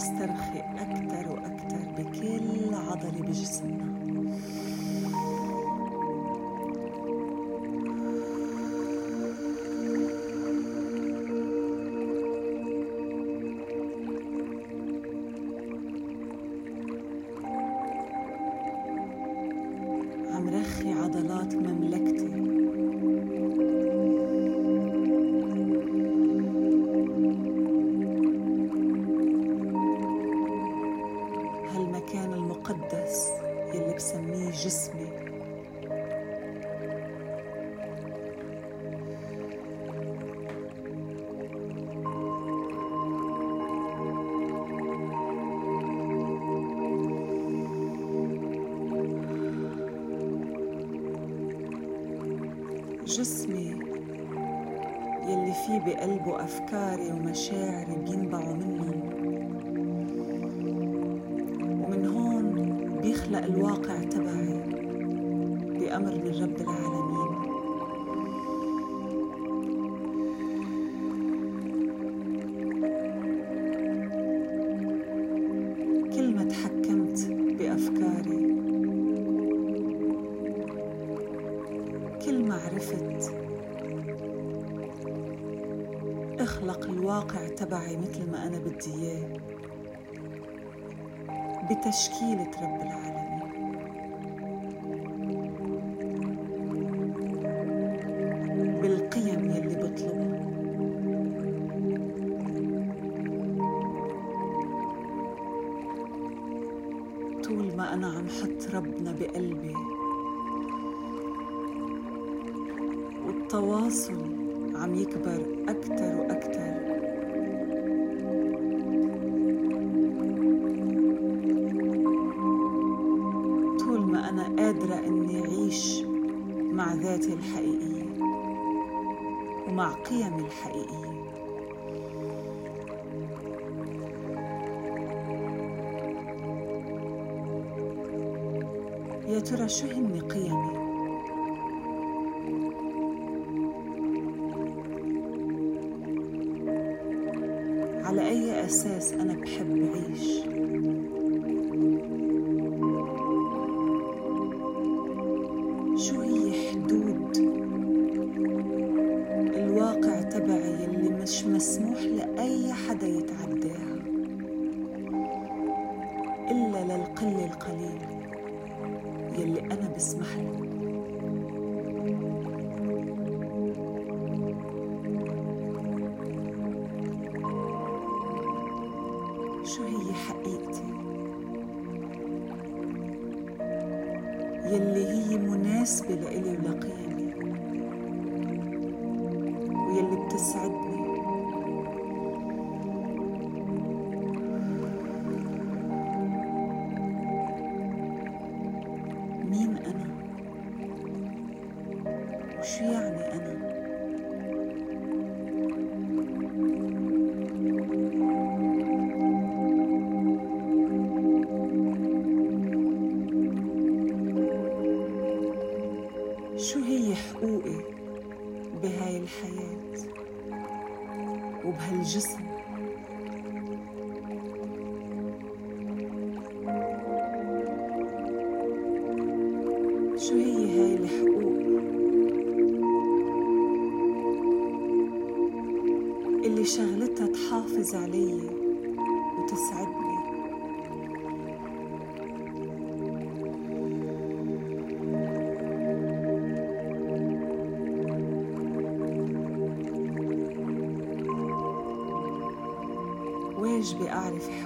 نسترخي أكتر وأكتر بكل عضلة بجسمنا. جسمي يلي فيه بقلبه أفكاري ومشاعري بينبعوا منهم. ومن هون بيخلق الواقع تبعي بأمر من رب العالمين. أخلق الواقع تبعي مثل ما أنا بدي إياه. بتشكيلة رب العالمين. بالقيم يلي بطلبها. طول ما أنا عم حط ربنا بقلبي والتواصل عم يكبر أكتر وأكتر طول ما أنا قادرة إني أعيش مع ذاتي الحقيقية ومع قيمي الحقيقية يا ترى شو هن قيمي؟ على أي أساس أنا بحب أعيش؟ شو هي حدود. الواقع تبعي يلي مش مسموح لأي حدا يتعداها. إلا للقلة القليل يلي أنا بسمح له. ويلي بتسعدني مين أنا؟ وشو يعني أنا؟ شو هي حقوقي بهاي الحياة وبهالجسم. شو هي هاي الحقوق؟ اللي شغلتها تحافظ علي وتسعدني.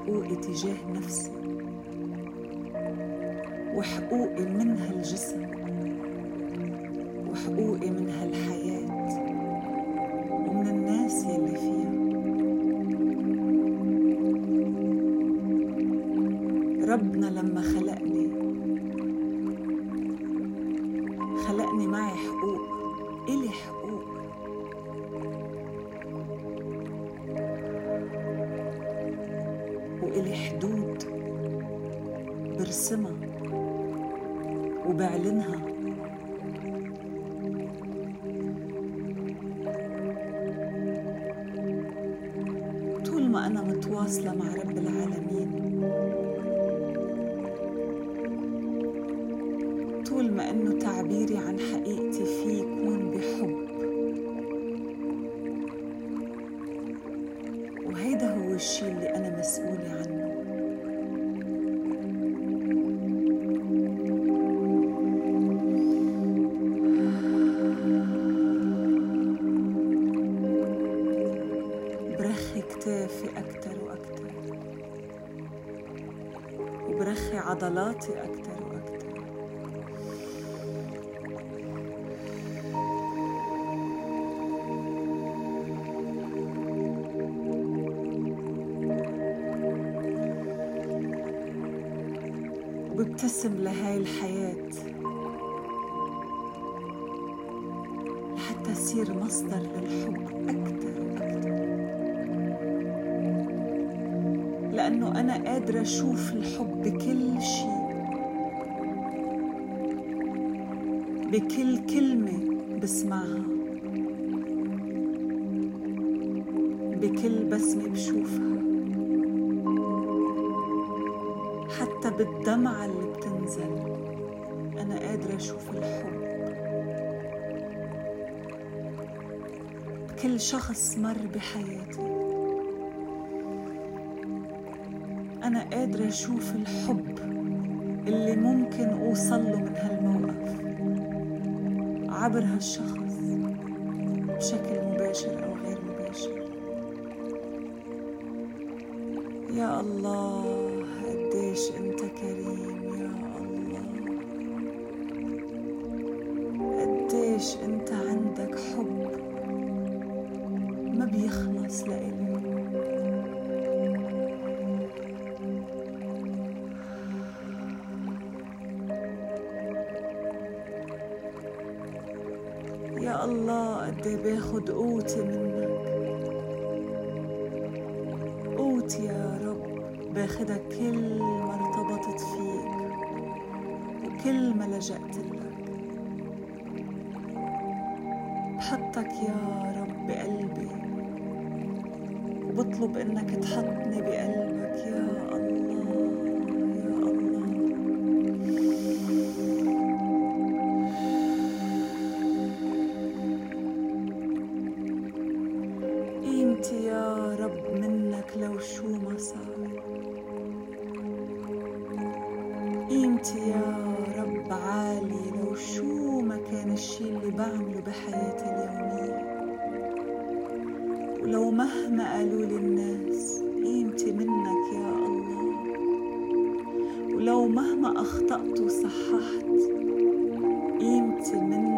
أعرف حقوقي تجاه نفسي وحقوقي من وإلي حدود برسمها وبعلنها. طول ما أنا متواصلة مع رب العالمين. وبرخي عضلاتي أكتر وأكتر. وببتسم لهاي الحياة لحتى تصير مصدر للحب أكتر وأكتر. لأنه أنا قادرة أشوف الحب بكل شيء. بكل كلمة بسمعها. بكل بسمة بشوفها. حتى بالدمعة اللي بتنزل أنا قادرة أشوف الحب. بكل شخص مر بحياتي. قادرة أشوف الحب اللي ممكن أوصل له من هالموقف عبر هالشخص بشكل مباشر أو غير مباشر. يا الله قديش أنت كريم. يا الله قد إيه باخد قوتي منك. قوتي يا رب باخدها كل ما ارتبطت فيك وكل ما لجأت لك. بحطك يا رب بقلبي وبطلب إنك تحطني بقلبك بعمله بحياتي اليومية. ولو مهما قالوا لي الناس قيمتي منك يا الله. ولو مهما أخطأت وصححت قيمتي منك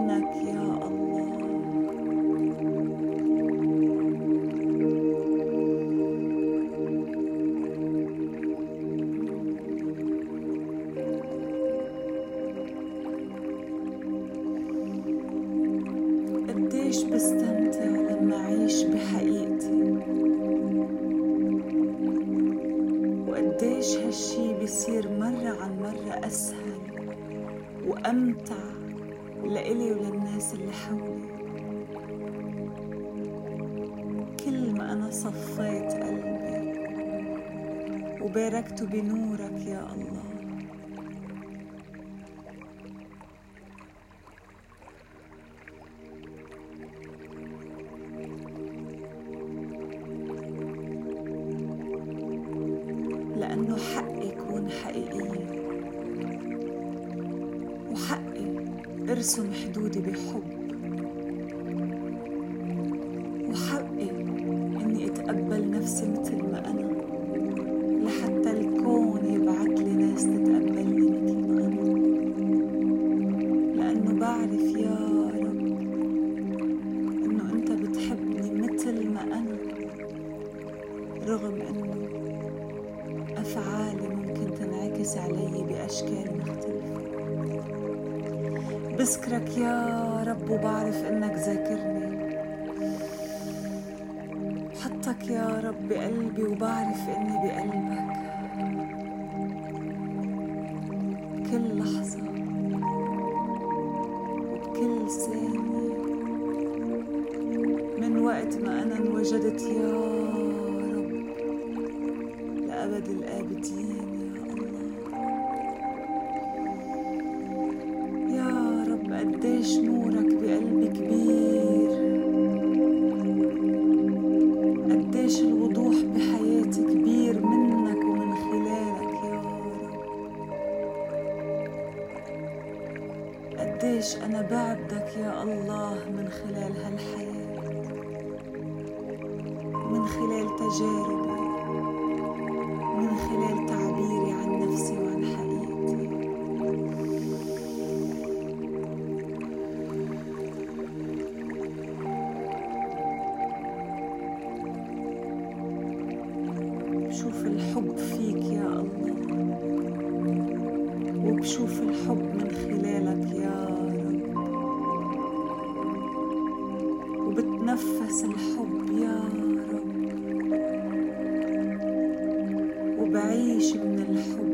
اللي حولي كل ما أنا صفيت قلبي وباركته بنورك يا الله. لأنه حقي أكون حقيقية وحقي. أرسم حدودي بحب. وحقي إني أتقبل نفسي مثل ما أنا. لحتى الكون يبعث لي ناس تتقبلني مثل ما أنا. لأنه بعرف يا رب إنه أنت بتحبني مثل ما أنا. رغم إنه أفعالي ممكن تنعكس علي بأشكال مختلفة. بذكرك يا رب وبعرف إنك ذاكرني. حطك يا رب بقلبي وبعرف إني بقلبك. بكل لحظة وبكل ثانية من وقت ما أنا انوجدت يا رب لأبد الآبدين. قديش نورك بقلبي كبير؟ قديش الوضوح بحياتي كبير منك ومن خلالك يا رب. قديش أنا بعبدك يا الله من خلال هالحياة من خلال تجاربي بشوف الحب فيك يا الله. وبشوف الحب من خلالك يا رب. وبتنفس الحب يا رب. وبعيش من الحب